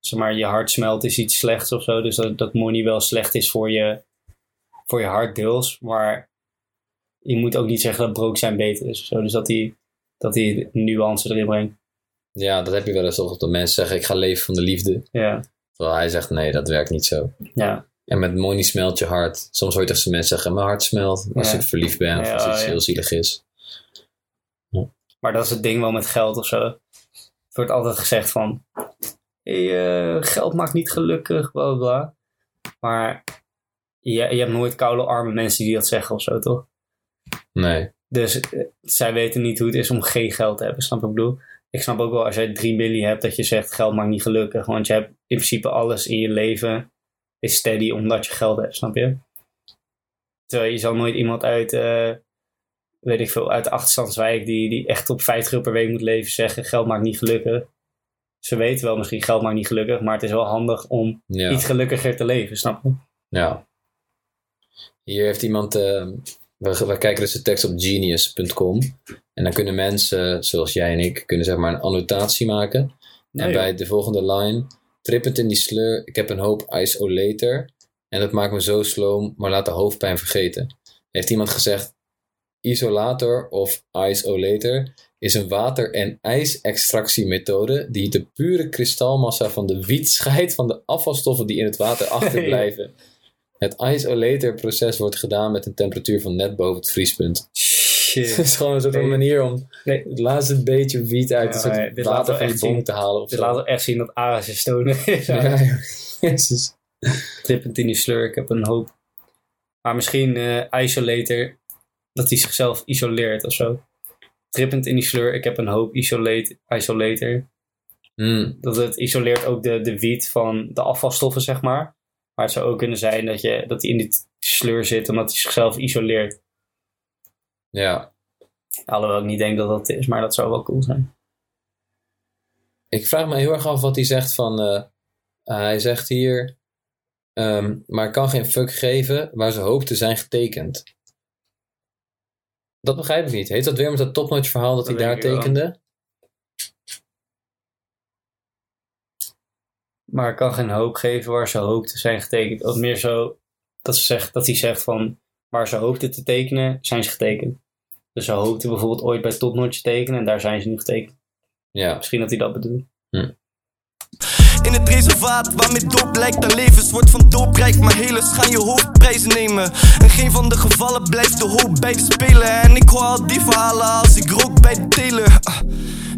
zeg maar, je hart smelt is iets slechts of zo. Dus dat, dat money wel slecht is voor je, voor je hart deels. Maar je moet ook niet zeggen dat broke zijn beter is. of Zo. Dus dat hij, dat hij nuance erin brengt. Ja, dat heb je wel eens toch. Dat mensen zeggen, ik ga leven van de liefde. Ja, Terwijl hij zegt, nee, dat werkt niet zo. ja, En met money smelt je hart. Soms hoor je tegen mensen zeggen, mijn hart smelt. Als Ja. ik verliefd ben of Ja, als iets heel zielig is. Maar dat is het ding wel met geld of zo. Het wordt altijd gezegd van... Hey, eh, geld maakt niet gelukkig, bla bla. Maar je, je hebt nooit koude arme mensen die dat zeggen of zo, toch? Nee. Dus eh, zij weten niet hoe het is om geen geld te hebben, snap je wat ik bedoel? Ik snap ook wel als jij 3 milli hebt dat je zegt geld maakt niet gelukkig. Want je hebt in principe alles in je leven is steady omdat je geld hebt, snap je? Terwijl je zal nooit iemand uit, eh, weet ik veel, uit de achterstandswijk die, die echt op 50 euro per week moet leven zeggen geld maakt niet gelukkig. Ze weten wel misschien geld maakt niet gelukkig, maar het is wel handig om Ja. iets gelukkiger te leven, snap je? Ja. Hier heeft iemand. eh, we, we kijken dus de tekst op genius.com. En dan kunnen mensen, zoals jij en ik, kunnen zeg maar een annotatie maken. Nee, en joh. bij de volgende line. Trippend in die sleur, ik heb een hoop isolator. En dat maakt me zo sloom, maar laat de hoofdpijn vergeten. Heeft iemand gezegd. Isolator of isolator is een water- en ijsextractiemethode die de pure kristalmassa van de wiet scheidt van de afvalstoffen die in het water [LAUGHS] achterblijven. Het isolator-proces wordt gedaan met een temperatuur van net boven het vriespunt. [LAUGHS] Het Shit. is gewoon een soort Nee. manier om Nee, het laatste beetje wiet uit Ja, het dit laat water van echt zien. te halen. Of dit zo. laat echt zien dat Aras is stoner is. [LAUGHS] Ja, ja. Jezus. trippend in die slur. Ik heb een hoop. Maar misschien eh isolator, dat hij zichzelf isoleert of zo. Trippend in die slur. Ik heb een hoop isolate, isolator. Hmm. Dat het isoleert ook de, de wiet van de afvalstoffen, zeg maar. Maar het zou ook kunnen zijn dat, je, dat hij in die sleur zit omdat hij zichzelf isoleert. Ja. Alhoewel ik niet denk dat dat is, maar dat zou wel cool zijn. Ik vraag me heel erg af wat hij zegt van... eh, hij zegt hier... ehm, maar kan geen fuck geven waar ze hoopt te zijn getekend. Dat begrijp ik niet. Heet dat weer met dat topnotch verhaal dat, Dat hij daar wel. tekende? Maar ik kan geen hoop geven waar ze hoop te zijn getekend. Of meer zo dat, ze zegt, dat hij zegt van waar ze hoopten te tekenen, zijn ze getekend. Dus ze hoopten bijvoorbeeld ooit bij Topnotch te tekenen en daar zijn ze nu getekend. Ja. Misschien dat hij dat bedoelt. In het reservaat waarmee doop lijkt. Aan levens Wordt van doop rijk, maar helers gaan je hoofdprijzen nemen. In geen van de gevallen blijft de hoop bij de speler En ik hoor al die verhalen als ik rook bij de teler Ah,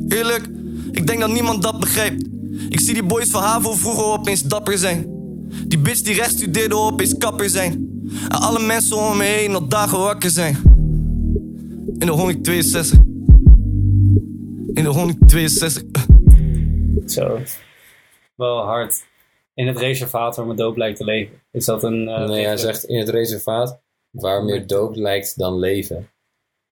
Eerlijk, ik denk dat niemand dat begrijpt. Ik zie die boys van HAVO vroeger opeens dapper zijn. Die bitch die rechts studeerde opeens kapper zijn. En alle mensen om me heen al dagen wakker zijn. In de 162 In de 162 ah. Zo. Wel hard. In het reservaat waar mijn doop lijkt te leven. Is dat een... eh, nee, hij zegt in het reservaat waar meer dood lijkt dan leven.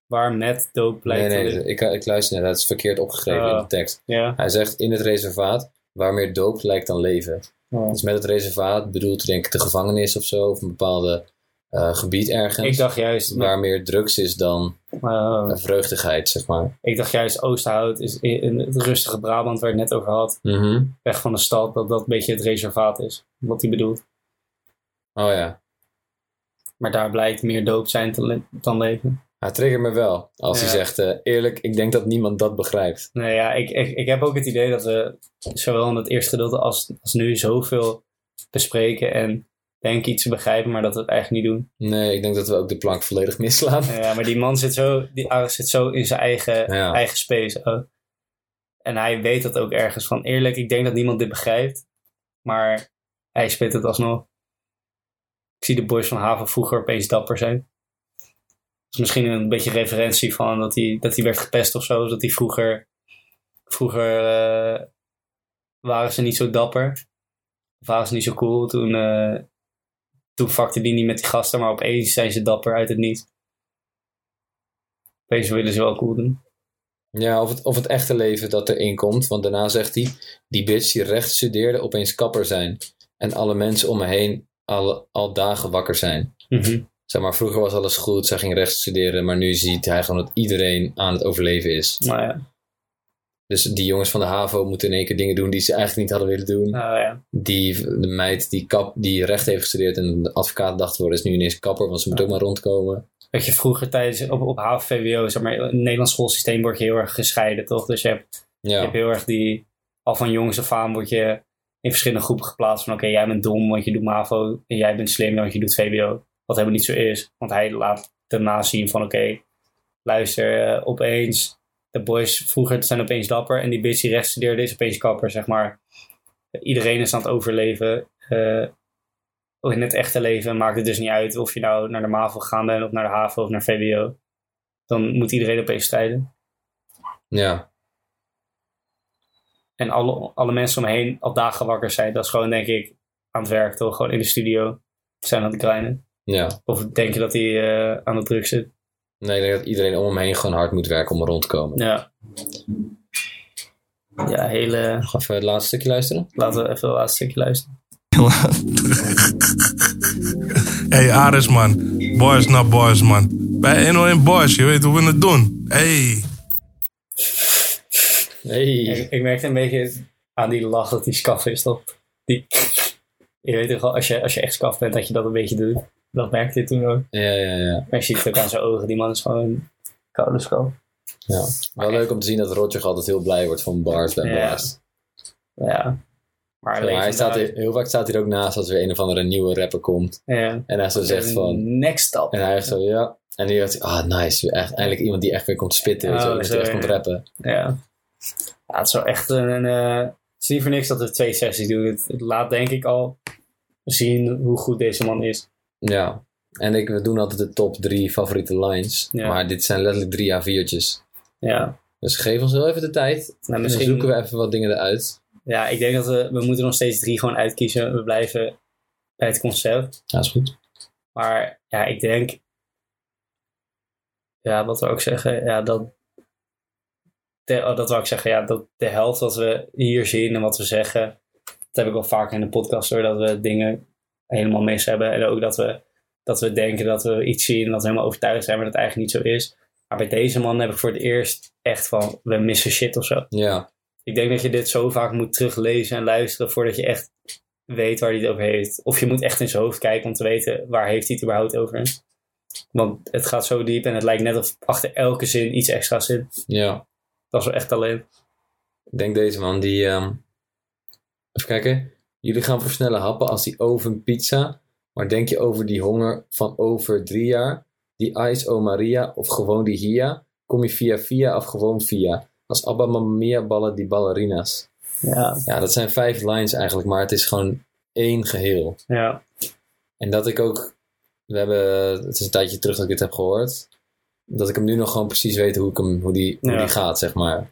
Waar met doop lijkt nee, te nee, leven. ik, ik luister net, dat is verkeerd opgeschreven in Oh. de tekst. Hij zegt in het reservaat waar meer dood lijkt dan leven. Oh. Dus met het reservaat bedoelt denk ik de gevangenis of zo, of een bepaalde eh, gebied ergens. Ik dacht juist... waar meer drugs is dan eh, vreugdigheid, zeg maar. Ik dacht juist Oosterhout is in het rustige Brabant waar je het net over had. Mhm. Weg van de stad, dat dat een beetje het reservaat is. Wat hij bedoelt. Oh ja. Maar daar blijkt meer doop zijn te le- dan leven. Hij triggert me wel als hij zegt, eerlijk, ik denk dat niemand dat begrijpt. Nee, ja, ik, ik, ik heb ook het idee dat we zowel in het eerste gedeelte als, als nu zoveel bespreken en denken iets te begrijpen, maar dat we het eigenlijk niet doen. Nee, ik denk dat we ook de plank volledig misslaan. Ja, maar die man zit zo, die Aris zit zo in zijn eigen, Ja. eigen space. Oh. En hij weet dat ook ergens van. Eerlijk, ik denk dat niemand dit begrijpt, maar hij spit het alsnog. Ik zie de boys van Haven vroeger opeens dapper zijn. Dat is misschien een beetje referentie van dat hij, dat hij werd gepest of zo. Dat hij vroeger, vroeger eh, waren ze niet zo dapper. Of waren ze niet zo cool. Toen, eh toen vakte die niet met die gasten, maar opeens zijn ze dapper uit het niet. Opeens willen ze wel cool doen. Ja, of het, of het echte leven dat erin komt. Want daarna zegt hij, die bitch die recht studeerde opeens kapper zijn. En alle mensen om me heen al, al dagen wakker zijn. Zeg maar, vroeger was alles goed, zij ging recht studeren. Maar nu ziet hij gewoon dat iedereen aan het overleven is. Nou ja, Dus die jongens van de HAVO moeten in één keer dingen doen die ze eigenlijk niet hadden willen doen. nou ja. Die, de meid die, kap, die recht heeft gestudeerd en de advocaat dacht te worden, is nu ineens kapper, want ze moet ook maar rondkomen. Weet je, vroeger tijdens op, op HAVO-VWO, zeg maar, in het Nederlands schoolsysteem word je heel erg gescheiden, toch? Dus je hebt, je hebt heel erg die, al van jongens af aan word je in verschillende groepen geplaatst van, oké, jij bent dom, want je doet MAVO, en jij bent slim, want je doet VWO. Wat helemaal niet zo is, want hij laat daarna zien van, oké, luister, eh, opeens, de boys vroeger zijn opeens dapper, en die bitch die rechts studeerde is opeens kapper, zeg maar. Iedereen is aan het overleven. eh, in het echte leven maakt het dus niet uit of je nou naar de MAVO gegaan bent, of naar de HAVO of naar VWO. Dan moet iedereen opeens strijden. ja, En alle, alle mensen om me heen al dagen wakker zijn. Dat is gewoon, denk ik, aan het werk, toch? Gewoon in de studio zijn aan het grinden. ja. Of denk je dat hij eh, aan de druk zit? Nee, ik denk dat iedereen om hem heen gewoon hard moet werken om er rond te komen. Ja. Ja, hele... Nog even het laatste stukje luisteren. Laten we even het laatste stukje luisteren. Hey Aris man, boys naar boys man. Bij 101 Boys, je weet hoe we het doen. Hey. Hey. Ik, ik merkte een beetje aan die lach dat die skaf is, toch? Die... Je weet toch wel, als je, als je echt skaf bent, dat je dat een beetje doet. Dat merkte je toen ook. Ja, ja, ja. Maar je ziet het ook aan zijn ogen. Die man is gewoon koude ja. Wel leuk om te zien dat Roger altijd heel blij wordt van bars bij Ja. Blast. Ja. Maar, hij staat hier, heel vaak staat hij er ook naast als er een of andere nieuwe rapper komt. Ja. En hij zo zegt van... Next stop. En hij echt zo, ja. En die dacht ah nice. Echt, eindelijk iemand die echt weer komt spitten. wel. Oh, die zo, echt komt rappen. Ja. ja. Het is wel echt een... eh, het is niet voor niks dat we twee sessies doen. Het, het laat denk ik al zien hoe goed deze man is. Ja. En ik, we doen altijd de top drie favoriete lines. Ja. Maar dit zijn letterlijk drie A4'tjes. Ja. Dus geef ons wel even de tijd. Nou, Dan misschien, zoeken we even wat dingen eruit. Ja, ik denk dat we... We moeten nog steeds drie gewoon uitkiezen. We blijven bij het concept. Ja, is goed. Maar ja, ik denk. Ja, wat wil ik zeggen? Ja, dat. De, oh, dat wil ik zeggen, ja, dat de helft wat we hier zien en wat we zeggen. Dat heb ik wel vaker in de podcast hoor, dat we dingen helemaal mis hebben. En ook dat we, dat we denken dat we iets zien en dat we helemaal overtuigd zijn, maar dat het eigenlijk niet zo is. Maar bij deze man heb ik voor het eerst echt van, we missen shit of zo. Ja. Ik denk dat je dit zo vaak moet teruglezen en luisteren voordat je echt weet waar hij het over heeft. Of je moet echt in zijn hoofd kijken om te weten waar heeft hij het überhaupt over. Want het gaat zo diep en het lijkt net of achter elke zin iets extra's zit. Ja. Dat is wel echt talent. Ik denk deze man, die... ehm, Even kijken. Jullie gaan versnellen happen als die oven pizza. Maar denk je over die honger van over drie jaar? Die ice o Maria of gewoon die Hia? Kom je via via of gewoon via? Als Abba Mamma Mia ballen die ballerina's. Ja, Ja, dat zijn vijf lines eigenlijk, maar het is gewoon één geheel. ja. En dat ik ook... We hebben... Het is een tijdje terug dat ik dit heb gehoord. Dat ik hem nu nog gewoon precies weet hoe, ik hem, hoe, die, hoe Ja. die gaat, zeg maar.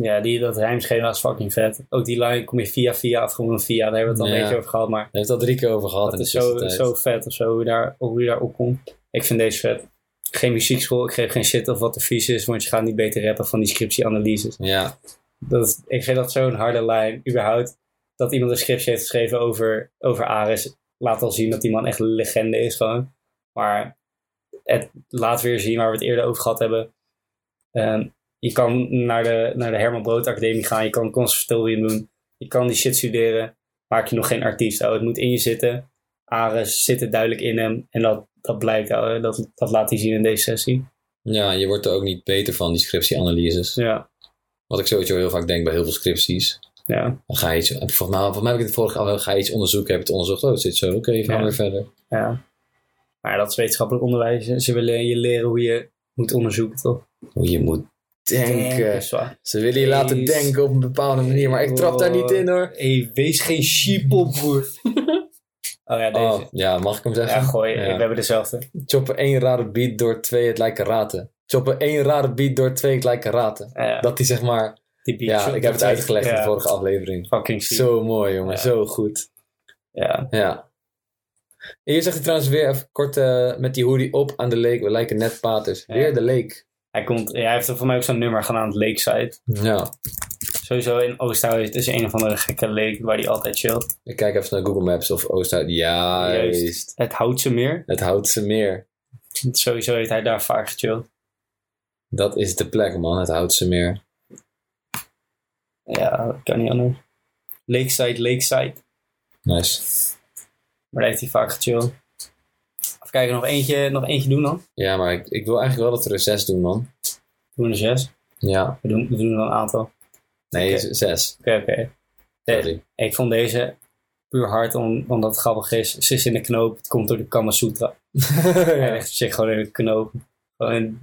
Ja, die, dat rijmschema is fucking vet. Ook die line kom je via via of gewoon via. Daar hebben we het al Ja. een beetje over gehad. Maar Daar heeft het al drie keer over gehad dat in is de zo, zo vet of zo hoe, je daar, hoe je daar opkomt. Ik vind deze vet. Geen muziekschool, ik geef geen shit of wat advies is, want je gaat niet beter rappen van die scriptieanalyses. Ja, Dat ik vind dat zo'n harde lijn. Überhaupt, dat iemand een scriptie heeft geschreven over, over Ares, laat al zien dat die man echt een legende is gewoon. Maar het laat weer zien waar we het eerder over gehad hebben. Ehm, je kan naar de, naar de Herman Brood Academie gaan, je kan conservatorium doen, je kan die shit studeren, maak je nog geen artiest. ouwe. Het moet in je zitten. Ares zit er duidelijk in hem en dat, dat blijkt, ouwe. dat, dat laat hij zien in deze sessie. ja, je wordt er ook niet beter van, die scriptieanalyses. Ja, Wat ik sowieso heel vaak denk bij heel veel scripties. ja, Dan ga je iets, volgens mij, volgens mij heb ik het vorige al ga je iets onderzoeken, heb je het onderzocht, oh, het zit zo, oké, gaan we Ja. weer verder. ja. Maar dat is wetenschappelijk onderwijs. Ze willen je leren hoe je moet onderzoeken, toch? Hoe je moet denken. Ze willen je laten denken op een bepaalde manier, maar ik trap daar niet in hoor. Hey, wees geen sheeple, broer. [LAUGHS] oh ja, deze. Oh, ja, mag ik hem zeggen? ja, gooi. Ja. We hebben dezelfde. Choppen één rare beat door twee, het lijkt karate. Choppen één rare beat door twee, het lijkt karate. Ja, Dat die zeg maar... die beat Ja, ik heb het uitgelegd in de vorige aflevering. Fucking sick. Zo mooi, jongen. Zo goed. Ja. Ja. En hier zegt hij trouwens weer even kort eh, met die hoodie op aan de lake. We lijken net paters. Weer de lake. Hij, komt, ja, hij heeft er voor mij ook zo'n nummer het Lakeside. Ja. Sowieso in Oosthuis is een of andere gekke lake waar hij altijd chillt. Ik kijk even naar Google Maps of Oosterhout. Juist. Juist. Het Houtse Meer. Het Houtse Meer. Sowieso heeft hij daar vaak gechilled. Dat is de plek, man. Het Houtse Meer. Ja, dat kan niet anders. Lakeside, Lakeside. Nice. Maar daar heeft hij vaak gechilled. Kijken, nog eentje, nog eentje doen dan? Ja, maar ik, ik wil eigenlijk wel dat we er zes doen, man. We doen er zes. Ja. We doen, we doen er een aantal. Nee, zes. Oké, oké. Ik vond deze puur hard om, omdat het grappig is. Ze is in de knoop, het komt door de Kama Sutra. [LAUGHS] Hij legt zich gewoon in de knoop. Gewoon.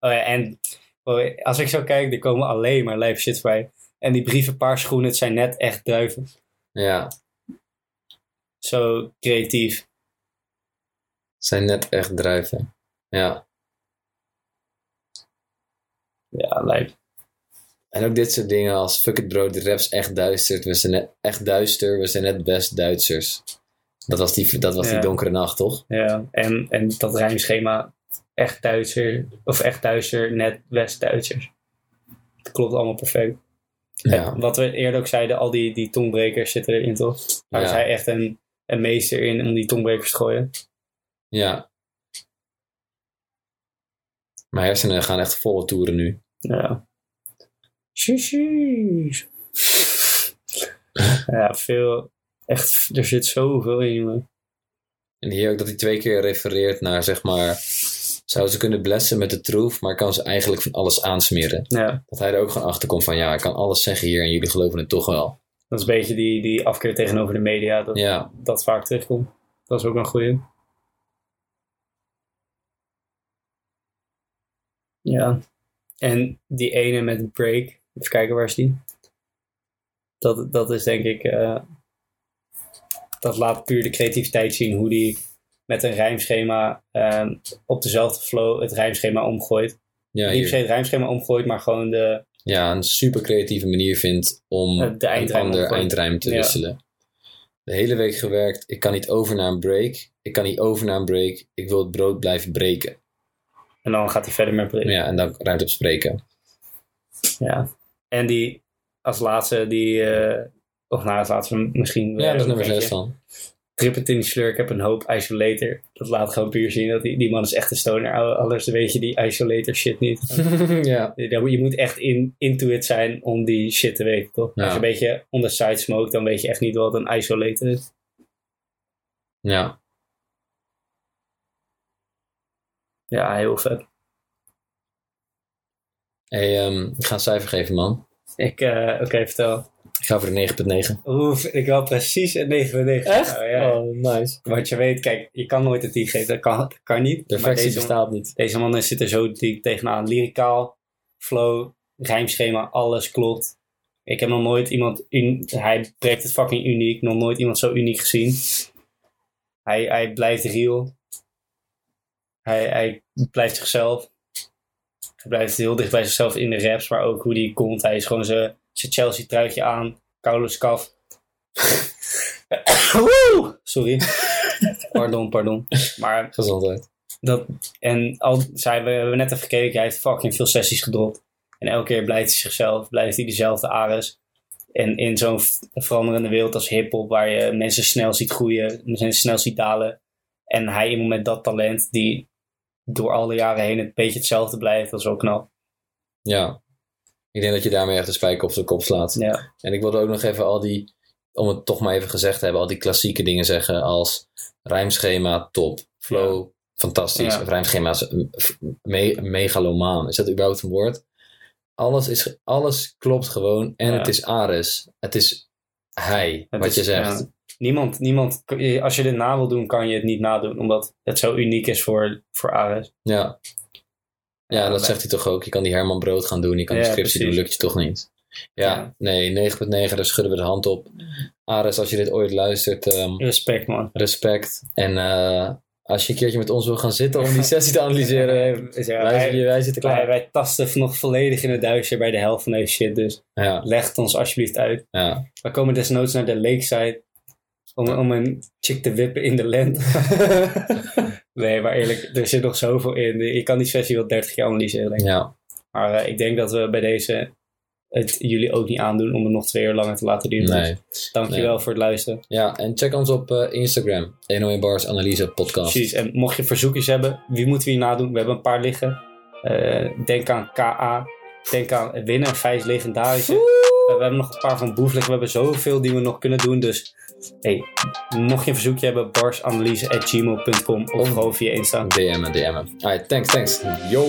Oh ja, en oh, als ik zo kijk, er komen alleen maar lijf shit bij. En die brievenpaarschoenen, het zijn net echt druiven. ja. Zo creatief. Zijn net echt druiven. Ja. Ja, lijp. En ook dit soort dingen als fuck it bro, de raps echt duister. We zijn net, echt duister, we zijn net best Duitsers. Dat was die, dat was die donkere nacht, toch? Ja, en, en dat rijmschema, echt Duitser, of echt Duitser, net West-Duitsers. Het klopt allemaal perfect. Ja. En wat we eerder ook zeiden, al die, die tongbrekers zitten erin toch? Daar is Ja. hij echt een, een meester in om die tongbrekers te gooien. Ja. Mijn hersenen gaan echt volle toeren nu. Ja. Ja, veel. Echt, er zit zoveel in, jongen. En hier ook dat hij twee keer refereert naar, zeg maar... Zou ze kunnen blessen met de troef, maar kan ze eigenlijk van alles aansmeren. Ja, Dat hij er ook gewoon achter komt van, ja, ik kan alles zeggen hier en jullie geloven het toch wel. dat is een beetje die, die afkeer tegenover de media. Dat, Ja, dat vaak terugkomt. Dat is ook een goeie. Ja. En die ene met een break. Even kijken, waar is die? Dat, dat is denk ik... eh, dat laat puur de creativiteit zien. Hoe die met een rijmschema ehm, op dezelfde flow het rijmschema omgooit. ja, Niet per se het rijmschema omgooit, maar gewoon de... ja een super creatieve manier vindt om Eh, de een ander eindrijm te Ja. wisselen. De hele week gewerkt, ik kan niet over naar een break. Ik kan niet over naar een break. Ik wil het brood blijven breken. En dan gaat hij verder met. Ja, en dan ruimte op spreken. Ja. En die als laatste, die, eh, of nou als laatste misschien. Ja, dat is nummer een 6 beetje. dan. Trip het in die slur, ik heb een hoop isolator. Dat laat gewoon puur zien dat die, die man is echt een stoner. Anders weet je die isolator shit niet. [LAUGHS] ja. je moet echt in, into it zijn om die shit te weten, toch? Ja. Als je een beetje on the side smoke, dan weet je echt niet wat een isolator is. Ja. Ja, heel vet. Hey, ehm, ik ga een cijfer geven, man. Ik, eh, oké, vertel. Ik ga voor de 9.9. Oef, ik wil precies een 9 9. Echt? Oh, ja. Oh, nice. Want je weet, kijk, je kan nooit een 10 geven. Dat kan, dat kan niet. Perfectie deze, bestaat niet. deze man zit er zo tegenaan. Lyricaal, flow, rijmschema, alles klopt. Ik heb nog nooit iemand... un- hij breekt het fucking uniek. Nog nooit iemand zo uniek gezien. Hij, hij blijft real. Hij, hij blijft zichzelf. Hij blijft heel dicht bij zichzelf in de raps, maar ook hoe die komt. Hij is gewoon zijn zijn Chelsea truitje aan, koude skaf. [COUGHS] Woe! Sorry. pardon, pardon. Maar Gezondheid. dat, en al, we hebben net even gekeken, hij heeft fucking veel sessies gedropt. En elke keer blijft hij zichzelf, blijft hij dezelfde Ares. En in zo'n veranderende wereld als hip-hop, waar je mensen snel ziet groeien, mensen snel ziet dalen. En hij iemand met dat talent, die door alle jaren heen een beetje hetzelfde blijft, dat is wel knap. Ja. Ik denk dat je daarmee echt de spijker op zijn kop slaat. Ja, En ik wilde ook nog even al die, om het toch maar even gezegd te hebben, al die klassieke dingen zeggen als rijmschema top, flow fantastisch, Ja. of rijmschema is een- me, megalomaan. Is dat überhaupt een woord? Alles, is, alles klopt gewoon en het is Ares. Het is hij, Het wat is- je zegt. Niemand, niemand, als je dit na wil doen, kan je het niet nadoen, omdat het zo uniek is voor, voor Ares. Ja. Ja, dat zegt hij toch ook. Je kan die Herman Brood gaan doen, je kan Ja, die scriptie doen, lukt je toch niet. Ja, Ja. nee, 9.9, daar schudden we de hand op. Ares, als je dit ooit luistert, ehm, Respect, man. respect. En eh, als je een keertje met ons wil gaan zitten om die [LAUGHS] sessie te analyseren, ja, wij, wij, zitten- wij zitten wij, klaar. wij tasten nog volledig in het duister bij de helft van deze shit, dus Ja, leg het ons alsjeblieft uit. ja. We komen desnoods naar de lakeside om, om een chick te wippen in de lente. [LAUGHS] nee, maar eerlijk, er zit nog zoveel in. Je kan die sessie wel 30 keer analyseren, ik. ja. Maar eh, ik denk dat we bij deze het jullie ook niet aandoen om het nog twee uur langer te laten duren. Nee. Dus dankjewel Nee. voor het luisteren. ja, en check ons op eh, Instagram. 101 Bars Analyse Podcast. Precies. En mocht je verzoekjes hebben, wie moeten we hier nadoen? We hebben een paar liggen. Eh, denk aan KA. Denk aan winnen, vijf legendarische. We hebben nog een paar van Boeflik. We hebben zoveel die we nog kunnen doen. Dus hey, mocht je een verzoekje hebben, barsanalyse.gmail.com of Of- gewoon via Insta. DM'en, DM'en. Alright, thanks, thanks. Yo.